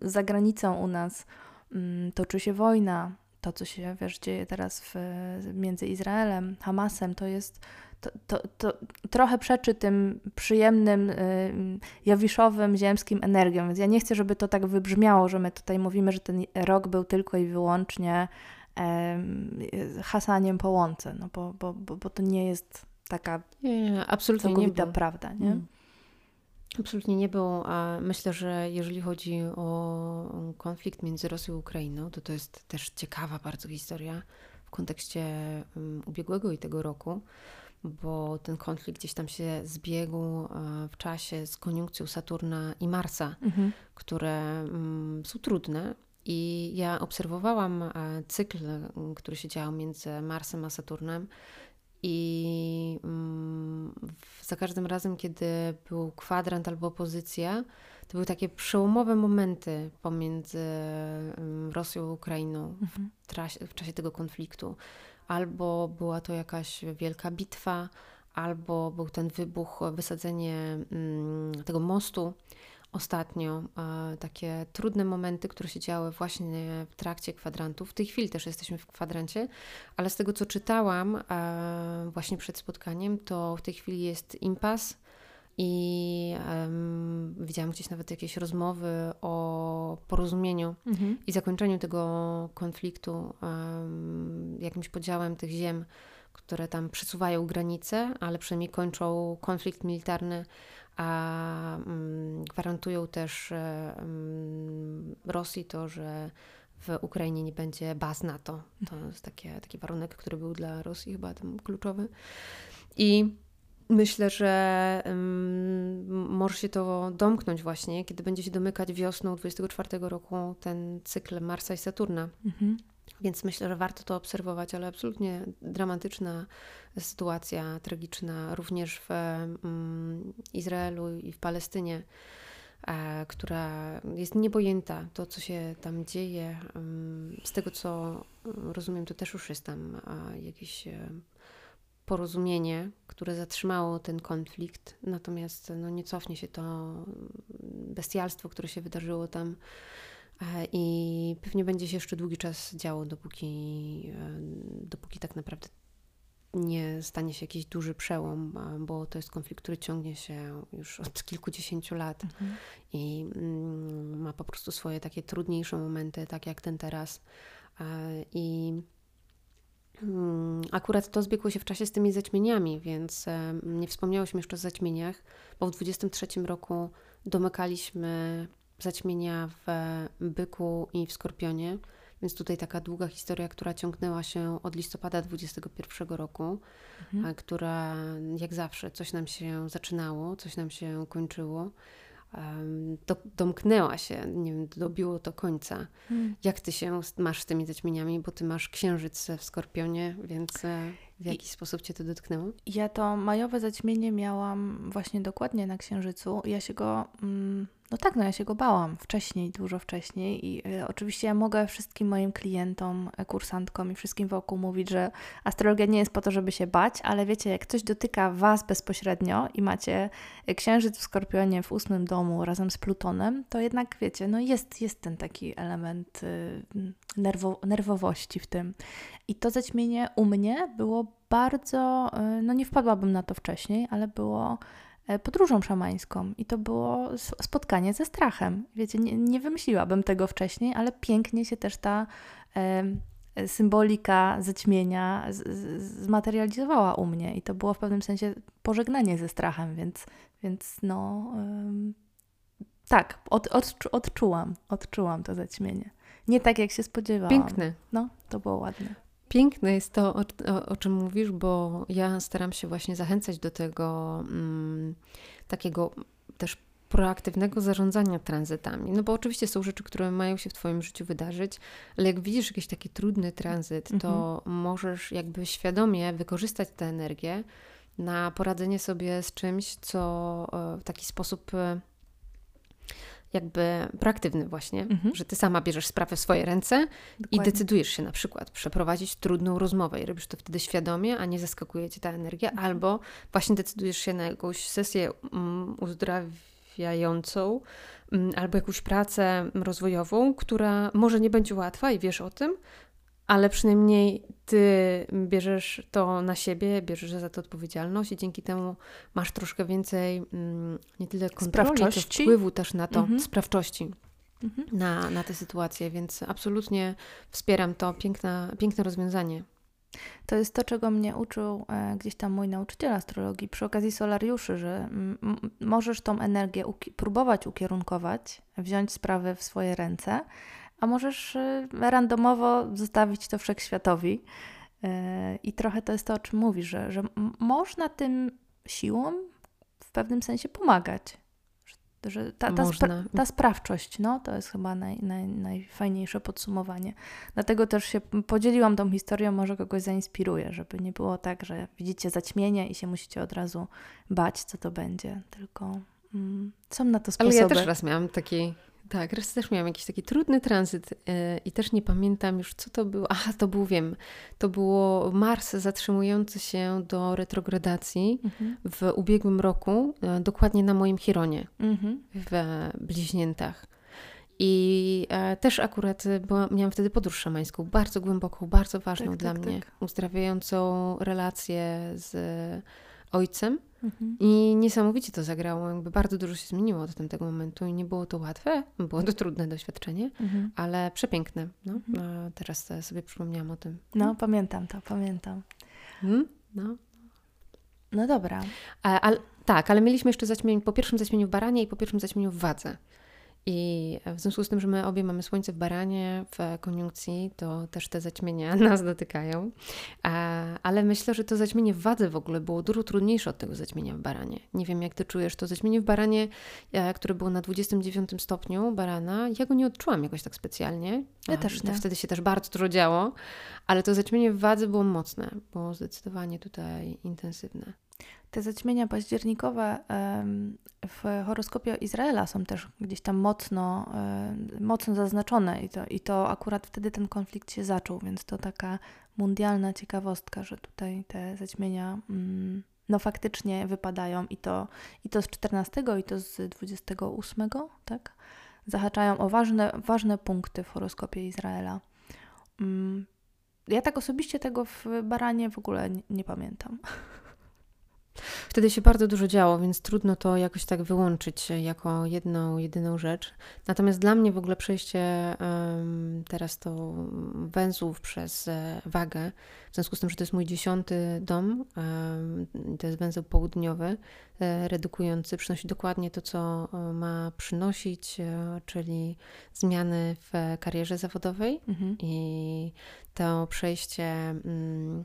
za granicą u nas mm, toczy się wojna. To, co się wiesz, dzieje teraz w, między Izraelem, Hamasem, to jest to, to, to trochę przeczy tym przyjemnym, y, jawiszowym, ziemskim energiom. Więc ja nie chcę, żeby to tak wybrzmiało, że my tutaj mówimy, że ten rok był tylko i wyłącznie hasaniem po łące, no bo, bo, bo, bo to nie jest taka nie, nie, absolutnie całkowita nie prawda, nie? Mm. Absolutnie nie był, a myślę, że jeżeli chodzi o konflikt między Rosją i Ukrainą, to to jest też ciekawa bardzo historia w kontekście ubiegłego i tego roku bo ten konflikt gdzieś tam się zbiegł e, w czasie z koniunkcją Saturna i Marsa, mhm. które mm, są trudne. I ja obserwowałam e, cykl, który się działo między Marsem a Saturnem. I mm, za każdym razem, kiedy był kwadrant albo pozycja, to były takie przełomowe momenty pomiędzy mm, Rosją a Ukrainą mhm. w, trasie, w czasie tego konfliktu albo była to jakaś wielka bitwa, albo był ten wybuch, wysadzenie mm, tego mostu ostatnio. Takie trudne momenty, które się działy właśnie w trakcie kwadrantu. W tej chwili też jesteśmy w kwadrancie, ale z tego co czytałam właśnie przed spotkaniem, to w tej chwili jest impas i um, widziałam gdzieś nawet jakieś rozmowy o porozumieniu mhm. i zakończeniu tego konfliktu, um, jakimś podziałem tych ziem, które tam przesuwają granice, ale przynajmniej kończą konflikt militarny, a um, gwarantują też Rosji to, że w Ukrainie nie będzie baz NATO. To jest takie, taki warunek, który był dla Rosji chyba tam kluczowy. I Myślę, że um, może się to domknąć właśnie, kiedy będzie się domykać wiosną 24 roku ten cykl Marsa i Saturna. Mhm. Więc myślę, że warto to obserwować, ale absolutnie dramatyczna sytuacja, tragiczna również w mm, Izraelu i w Palestynie, e, która jest niepojęta. To, co się tam dzieje, mm, z tego co rozumiem, to też już jest tam jakieś e, porozumienie, które zatrzymało ten konflikt, natomiast no, nie cofnie się to bestialstwo, które się wydarzyło tam E, I pewnie będzie się jeszcze długi czas działo, dopóki, e, dopóki tak naprawdę nie stanie się jakiś duży przełom, bo to jest konflikt, który ciągnie się już od kilkudziesięciu lat mhm. i mm, ma po prostu swoje takie trudniejsze momenty, tak jak ten teraz. E, I mm, akurat to zbiegło się w czasie z tymi zaćmieniami, więc nie wspomniałyśmy jeszcze o zaćmieniach, bo w 23 roku domykaliśmy zaćmienia w Byku i w Skorpionie. Więc tutaj taka długa historia, która ciągnęła się od listopada 2021 roku, mhm. która jak zawsze coś nam się zaczynało, coś nam się kończyło. Do, domknęła się, nie wiem, dobiło to końca. Hmm. Jak ty się masz z tymi zaćmieniami, bo ty masz księżyc w Skorpionie, więc e, w jaki I, sposób cię to dotknęło? Ja to majowe zaćmienie miałam właśnie dokładnie na księżycu. Ja się go mm, no tak, no ja się go bałam wcześniej, dużo wcześniej i y, oczywiście ja mogę wszystkim moim klientom, e, kursantkom i wszystkim wokół mówić, że astrologia nie jest po to, żeby się bać, ale wiecie, jak ktoś dotyka Was bezpośrednio i macie e, księżyc w Skorpionie w ósmym domu razem z Plutonem, to jednak wiecie, no jest, jest ten taki element y, nerwo, nerwowości w tym. I to zaćmienie u mnie było bardzo, y, no nie wpadłabym na to wcześniej, ale było podróżą szamańską i to było spotkanie ze strachem. Wiecie, nie, nie wymyśliłabym tego wcześniej, ale pięknie się też ta e, symbolika zaćmienia z, z, zmaterializowała u mnie i to było w pewnym sensie pożegnanie ze strachem, więc, więc no tak, od, od, odczułam, odczułam to zaćmienie. Nie tak, jak się spodziewałam. Piękne. No, to było ładne. Piękne jest to, o, o, o, czym mówisz, bo ja staram się właśnie zachęcać do tego mm, takiego też proaktywnego zarządzania tranzytami. No bo oczywiście są rzeczy, które mają się w Twoim życiu wydarzyć, ale jak widzisz jakiś taki trudny tranzyt, to mhm. możesz jakby świadomie wykorzystać tę energię na poradzenie sobie z czymś, co e, w taki sposób e, jakby proaktywny właśnie, mhm. że ty sama bierzesz sprawę w swoje ręce Dokładnie. i decydujesz się na przykład przeprowadzić trudną rozmowę i robisz to wtedy świadomie, a nie zaskakuje cię ta energia, mhm. albo właśnie decydujesz się na jakąś sesję um, uzdrawiającą um, albo jakąś pracę rozwojową, która może nie będzie łatwa i wiesz o tym, ale przynajmniej ty bierzesz to na siebie, bierzesz za to odpowiedzialność i dzięki temu masz troszkę więcej mm, nie tyle kontroli, co wpływu też na to, mhm. sprawczości. Mhm. Na, na tę sytuację, więc absolutnie wspieram to. Piękna, piękne rozwiązanie. To jest to, czego mnie uczył e, gdzieś tam mój nauczyciel astrologii przy okazji solariuszy, że możesz tą energię uki próbować ukierunkować, wziąć sprawy w swoje ręce, a możesz y, randomowo zostawić to wszechświatowi. Y, I trochę to jest to, o czym mówisz, że, że można tym siłom w pewnym sensie pomagać. Że ta, ta, spra ta sprawczość, no, to jest chyba naj, naj, najfajniejsze podsumowanie. Dlatego też się podzieliłam tą historią, może kogoś zainspiruje, żeby nie było tak, że widzicie zaćmienie i się musicie od razu bać, co to będzie, tylko mm, są na to sposoby. Ale ja też raz miałam taki tak, raz też miałam jakiś taki trudny tranzyt yy, i też nie pamiętam już, co to było. Aha, to był, wiem, to było Mars zatrzymujący się do retrogradacji mhm. w ubiegłym roku, yy, dokładnie na moim Chironie mhm. w Bliźniętach. I e, też akurat była, miałam wtedy podróż szamańską, bardzo głęboką, bardzo ważną tak, dla tak, mnie, tak. uzdrawiającą relację z ojcem. Mhm. I niesamowicie to zagrało, jakby bardzo dużo się zmieniło od tamtego momentu i nie było to łatwe, było to trudne doświadczenie, mhm. ale przepiękne. No. Mhm. teraz sobie przypomniałam o tym. No, pamiętam to, pamiętam. Mhm. No. No dobra. A, ale, tak, ale mieliśmy jeszcze zaćmienie po pierwszym zaćmieniu w baranie i po pierwszym zaćmieniu w wadze. I w związku z tym, że my obie mamy słońce w baranie, w koniunkcji, to też te zaćmienia nas dotykają. Ale myślę, że to zaćmienie w wadze w ogóle było dużo trudniejsze od tego zaćmienia w baranie. Nie wiem, jak ty czujesz to zaćmienie w baranie, e, które było na 29 stopniu barana, ja go nie odczułam jakoś tak specjalnie. Ja też nie. Wtedy się też bardzo dużo działo, ale to zaćmienie w wadze było mocne, było zdecydowanie tutaj intensywne. Te zaćmienia październikowe w horoskopie Izraela są też gdzieś tam mocno, mocno zaznaczone i to, i to akurat wtedy ten konflikt się zaczął, więc to taka mundialna ciekawostka, że tutaj te zaćmienia mm, no faktycznie wypadają i to, i to z 14 i to z 28, tak? Zahaczają o ważne, ważne punkty w horoskopie Izraela. Mm, ja tak osobiście tego w Baranie w ogóle nie, nie pamiętam. Wtedy się bardzo dużo działo, więc trudno to jakoś tak wyłączyć jako jedną, jedyną rzecz. Natomiast dla mnie w ogóle przejście um, teraz to węzłów przez e, wagę, w związku z tym, że to jest mój dziesiąty dom, um, to jest węzeł południowy, e, redukujący, przynosi dokładnie to, co e, ma przynosić, e, czyli zmiany w karierze zawodowej mhm. i to przejście. Mm,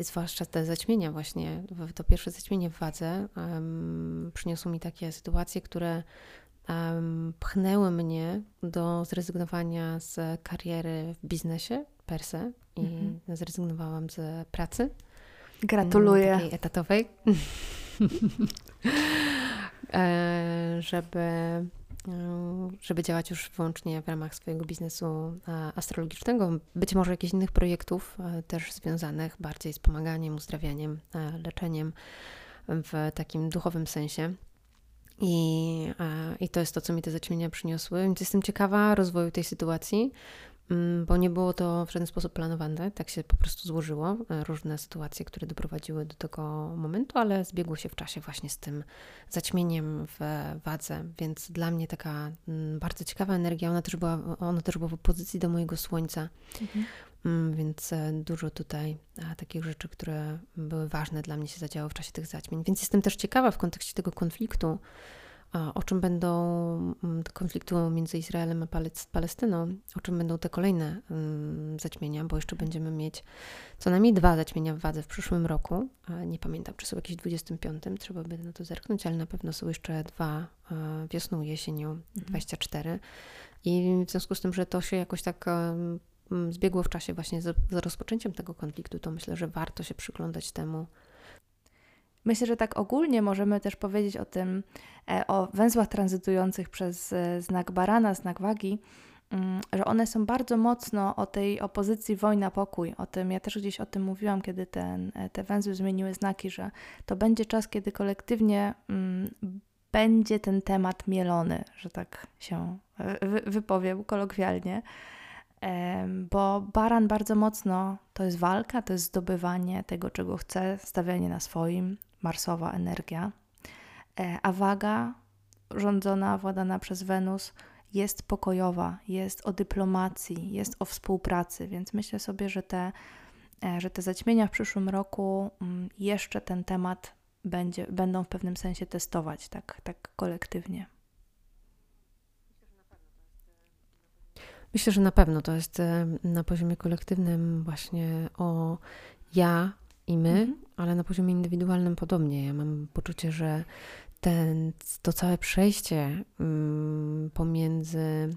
zwłaszcza te zaćmienia właśnie, to pierwsze zaćmienie w wadze um, przyniosło mi takie sytuacje, które um, pchnęły mnie do zrezygnowania z kariery w biznesie per se i mhm. zrezygnowałam z pracy. Gratuluję. Takiej etatowej. E, żeby żeby działać już wyłącznie w ramach swojego biznesu e, astrologicznego, być może jakichś innych projektów e, też związanych bardziej z pomaganiem, uzdrawianiem, leczeniem w takim duchowym sensie. I, I to jest to, co mi te zaćmienia przyniosły. Więc jestem ciekawa rozwoju tej sytuacji, bo nie było to w żaden sposób planowane, tak się po prostu złożyło. E, różne sytuacje, które doprowadziły do tego momentu, ale zbiegło się w czasie właśnie z tym zaćmieniem w wadze, więc dla mnie taka mm, bardzo ciekawa energia, ona też była, ona też była w opozycji do mojego słońca, mhm. Mm, więc e, dużo tutaj takich rzeczy, które były ważne dla mnie się zadziało w czasie tych zaćmień, więc jestem też ciekawa w kontekście tego konfliktu, o czym będą mm, konfliktu między Izraelem a Palestyną, o czym będą te kolejne mm, zaćmienia, bo jeszcze będziemy mieć co najmniej dwa zaćmienia w wadze w przyszłym roku. Nie pamiętam, czy są jakieś w 25, trzeba by na to zerknąć, ale na pewno są jeszcze dwa wiosną, jesienią mhm. 24. I w związku z tym, że to się jakoś tak zbiegło w czasie właśnie z, z rozpoczęciem tego konfliktu, to myślę, że warto się przyglądać temu, Myślę, że tak ogólnie możemy też powiedzieć o tym, e, o węzłach tranzytujących przez e, znak barana, znak wagi, mm, że one są bardzo mocno o tej opozycji wojna-pokój. O tym, ja też gdzieś o tym mówiłam, kiedy ten, e, te węzły zmieniły znaki, że to będzie czas, kiedy kolektywnie mm, będzie ten temat mielony, że tak się wypowiem kolokwialnie. Bo baran bardzo mocno to jest walka, to jest zdobywanie tego, czego chce, stawianie na swoim, marsowa energia, e, a waga rządzona, władana przez Wenus jest pokojowa, jest o dyplomacji, jest o współpracy, więc myślę sobie, że te, e, że te zaćmienia w przyszłym roku mm, jeszcze ten temat będzie, będą w pewnym sensie testować, tak, tak kolektywnie. Myślę, że na pewno to jest e, na poziomie kolektywnym właśnie o ja i my, mhm. ale na poziomie indywidualnym podobnie. Ja mam poczucie, że ten, to całe przejście um, pomiędzy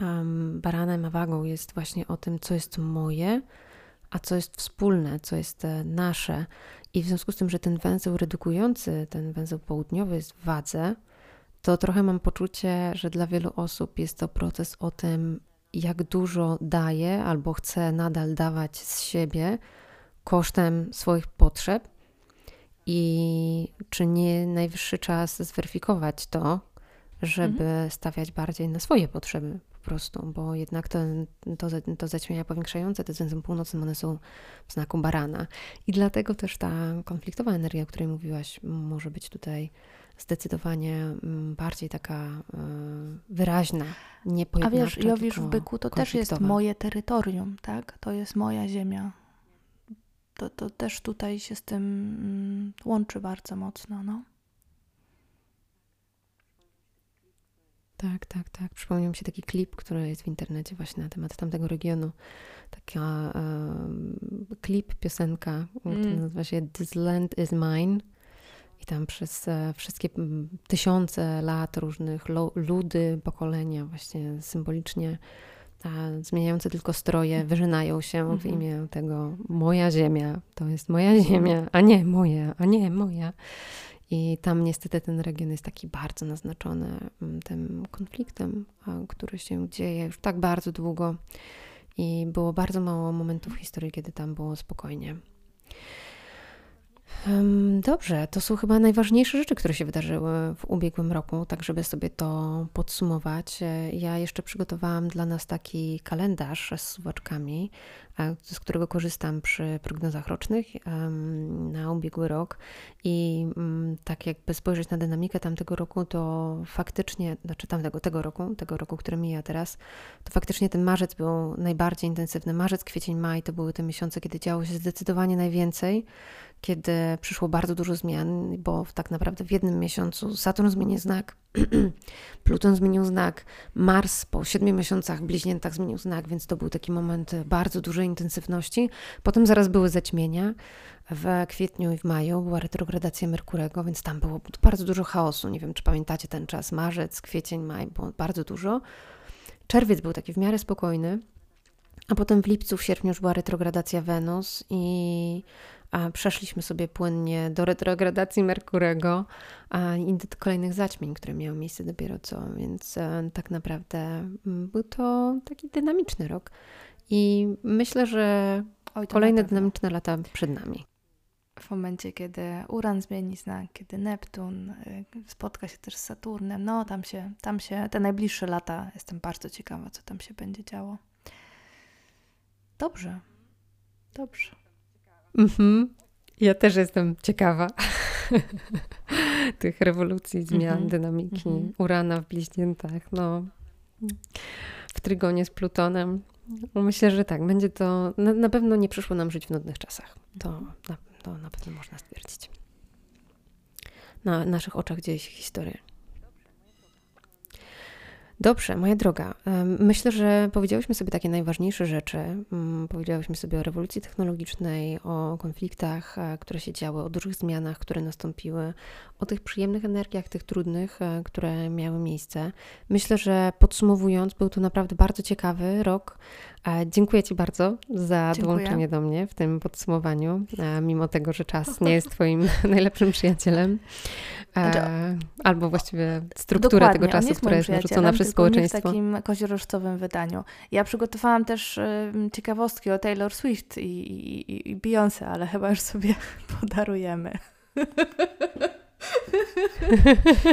um, baranem a wagą jest właśnie o tym, co jest moje, a co jest wspólne, co jest e, nasze. I w związku z tym, że ten węzeł redukujący, ten węzeł południowy jest w wadze, to trochę mam poczucie, że dla wielu osób jest to proces o tym, jak dużo daje albo chce nadal dawać z siebie, kosztem swoich potrzeb i czy nie najwyższy czas zweryfikować to, żeby mhm. stawiać bardziej na swoje potrzeby po prostu, bo jednak to, to, to zaćmienia powiększające, te względem północnym, one są w znaku barana. I dlatego też ta konfliktowa energia, o której mówiłaś, może być tutaj zdecydowanie mm, bardziej taka e, wyraźna, nie A wiesz, Jowisz w byku to też jest moje terytorium, tak? To jest moja ziemia to, to też tutaj się z tym mm, łączy bardzo mocno. No. tak, tak, tak. Przypomniał mi się taki klip, który jest w internecie właśnie na temat tamtego regionu. Taka um, klip, piosenka, mm. która nazywa się This Land is Mine. I tam przez e, wszystkie tysiące lat różnych ludy, pokolenia właśnie symbolicznie zmieniające tylko stroje, wyżynają się w mhm. imię tego moja ziemia, to jest moja ziemia, a nie moja, a nie moja. I tam niestety ten region jest taki bardzo naznaczony mm, tym konfliktem, który się dzieje już tak bardzo długo. I było bardzo mało momentów w historii, kiedy tam było spokojnie. Dobrze, to są chyba najważniejsze rzeczy, które się wydarzyły w ubiegłym roku, tak żeby sobie to podsumować. E, ja jeszcze przygotowałam dla nas taki kalendarz z suwaczkami, z którego korzystam przy prognozach rocznych na ubiegły rok. I mm, tak jakby spojrzeć na dynamikę tamtego roku, to faktycznie, znaczy tamtego tego roku, tego roku, który mija teraz, to faktycznie ten marzec był najbardziej intensywny. Marzec, kwiecień, maj to były te miesiące, kiedy działo się zdecydowanie najwięcej kiedy przyszło bardzo dużo zmian, bo tak naprawdę w jednym miesiącu Saturn zmienił znak, Pluton zmienił znak, Mars po siedmiu miesiącach bliźniętach zmienił znak, więc to był taki moment bardzo dużej intensywności. Potem zaraz były zaćmienia. W kwietniu i w maju była retrogradacja Merkurego, więc tam było bardzo dużo chaosu. Nie wiem, czy pamiętacie ten czas, marzec, kwiecień, maj, było bardzo dużo. Czerwiec był taki w miarę spokojny, a potem w lipcu, w sierpniu już była retrogradacja Wenus i przeszliśmy sobie płynnie do retrogradacji Merkurego i do kolejnych zaćmień, które miały miejsce dopiero co, więc e, tak naprawdę mm, był to taki dynamiczny rok. I myślę, że Oj, kolejne dynamiczne lata przed nami. W momencie, kiedy Uran zmieni znak, kiedy Neptun y, spotka się też z Saturnem, no tam się, tam się, te najbliższe lata, jestem bardzo ciekawa, co tam się będzie działo. Dobrze, dobrze. Mhm. Ja też jestem ciekawa tych rewolucji, zmian, mhm. dynamiki mhm. Urana w bliźniętach. No, w trygonie z Plutonem. Myślę, że tak, będzie to. Na, na pewno nie przyszło nam żyć w nudnych czasach. To na, to na pewno można stwierdzić. Na naszych oczach dzieje się historia. Dobrze, moja droga. Myślę, że powiedziałyśmy sobie takie najważniejsze rzeczy. Mm, powiedziałyśmy sobie o rewolucji technologicznej, o konfliktach, e, które się działy, o dużych zmianach, które nastąpiły, o tych przyjemnych energiach, tych trudnych, e, które miały miejsce. Myślę, że podsumowując, był to naprawdę bardzo ciekawy rok. Dziękuję Ci bardzo za Dziękuję. dołączenie do mnie w tym podsumowaniu, mimo tego, że czas nie jest Twoim najlepszym przyjacielem. Znaczy, albo właściwie struktura tego czasu, która jest narzucona przez społeczeństwo. w takim koziorożcowym wydaniu. Ja przygotowałam też ciekawostki o Taylor Swift i, i, i Beyoncé, ale chyba już sobie podarujemy.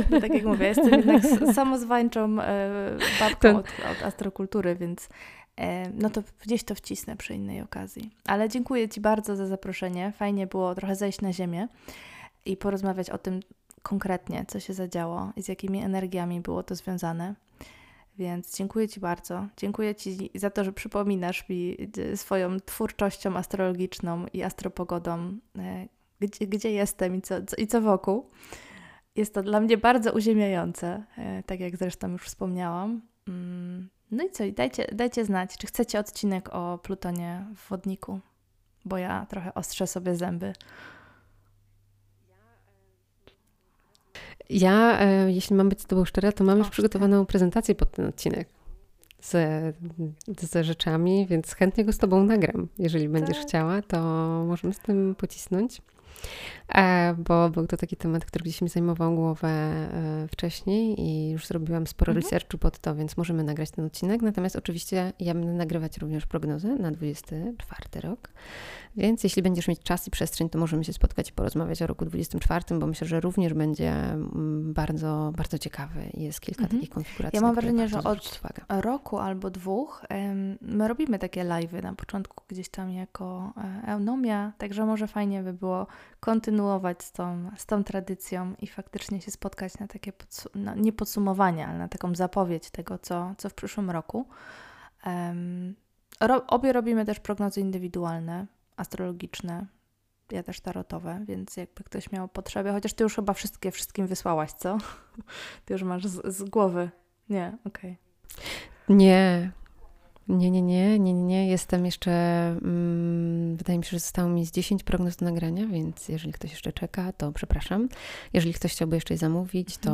No, tak jak mówię, jestem jednak samozwańczą e, babką od, od astrokultury, więc no to gdzieś to wcisnę przy innej okazji. Ale dziękuję Ci bardzo za zaproszenie. Fajnie było trochę zejść na ziemię i porozmawiać o tym konkretnie, co się zadziało i z jakimi energiami było to związane. Więc dziękuję Ci bardzo. Dziękuję Ci za to, że przypominasz mi e, swoją twórczością astrologiczną i astropogodą, gdzie, gdzie jestem i co, i co wokół. Jest to dla mnie bardzo uziemiające, e, tak jak zresztą już wspomniałam. No i co, dajcie, dajcie znać, czy chcecie odcinek o Plutonie w wodniku, bo ja trochę ostrzę sobie zęby. Ja, e, jeśli mam być z Tobą szczera, to mam już przygotowaną prezentację pod ten odcinek ze, ze rzeczami, więc chętnie go z Tobą nagram. Jeżeli będziesz tak. chciała, to możemy z tym pocisnąć. E, bo był to taki temat, który gdzieś mi zajmował głowę e, wcześniej i już zrobiłam sporo mhm. researchu pod to, więc możemy nagrać ten odcinek. Natomiast oczywiście ja będę nagrywać również prognozę na 24 rok. Więc jeśli będziesz mieć czas i przestrzeń, to możemy się spotkać i porozmawiać o roku 24, bo myślę, że również będzie mm, bardzo, bardzo ciekawy. Jest kilka mhm. takich konfiguracji. Ja mam wrażenie, że od roku albo dwóch my robimy takie live'y na początku gdzieś tam jako e, Eunomia, także może fajnie by było kontynuować z tą, z tą tradycją i faktycznie się spotkać na takie, no, nie podsumowanie, ale na taką zapowiedź tego, co, co w przyszłym roku. Um, ro, obie robimy też prognozy indywidualne, astrologiczne, ja też tarotowe, więc jakby ktoś miał potrzebę, chociaż ty już chyba wszystkie wszystkim wysłałaś, co? Ty już masz z, z głowy Nie, okej. Nie. Nie, nie, nie, nie, nie, nie. Jestem jeszcze, mm, wydaje mi się, że zostało mi z 10 prognoz do nagrania, więc jeżeli ktoś jeszcze czeka, to przepraszam. Jeżeli ktoś chciałby jeszcze je zamówić, to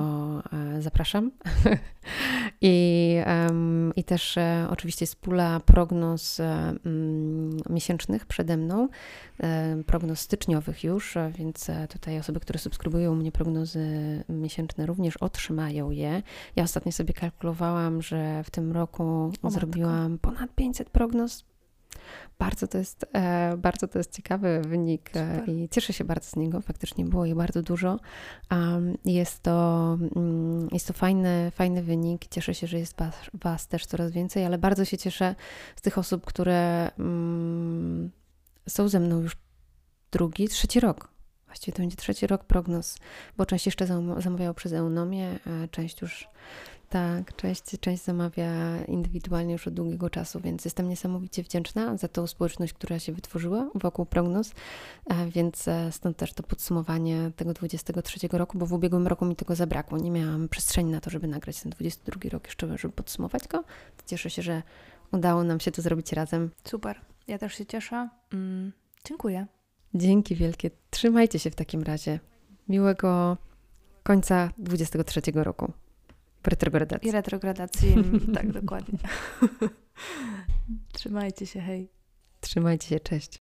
e, zapraszam. I, I też e, oczywiście jest pula prognoz e, mm, miesięcznych przede mną, e, prognoz styczniowych już, więc tutaj osoby, które subskrybują u mnie prognozy miesięczne również otrzymają je. Ja ostatnio sobie kalkulowałam, że w tym roku matko. zrobiłam ponad 500 prognoz. Bardzo to jest, e, bardzo to jest ciekawy wynik e, Super. i cieszę się bardzo z niego. Faktycznie było je bardzo dużo. Jest to, mm, jest to fajny, fajny wynik. Cieszę się, że jest was, was też coraz więcej, ale bardzo się cieszę z tych osób, które mm, są ze mną już drugi, trzeci rok. Właściwie to będzie trzeci rok prognoz, bo część jeszcze zam- zamawiała przez Eunomię, a część już tak, część, część zamawia indywidualnie już od długiego czasu, więc jestem niesamowicie wdzięczna za tą społeczność, która się wytworzyła wokół prognoz, więc e, stąd też to podsumowanie tego 23 roku, bo w ubiegłym roku mi tego zabrakło. Nie miałam przestrzeni na to, żeby nagrać ten 22 rok jeszcze, żeby podsumować go. Cieszę się, że udało nam się to zrobić razem. Super. Ja też się cieszę. Mm, dziękuję. Dzięki wielkie. Trzymajcie się w takim razie. Miłego końca 23 roku. Retrogradacji. I retrogradacji. tak, dokładnie. Trzymajcie się, hej. Trzymajcie się, cześć.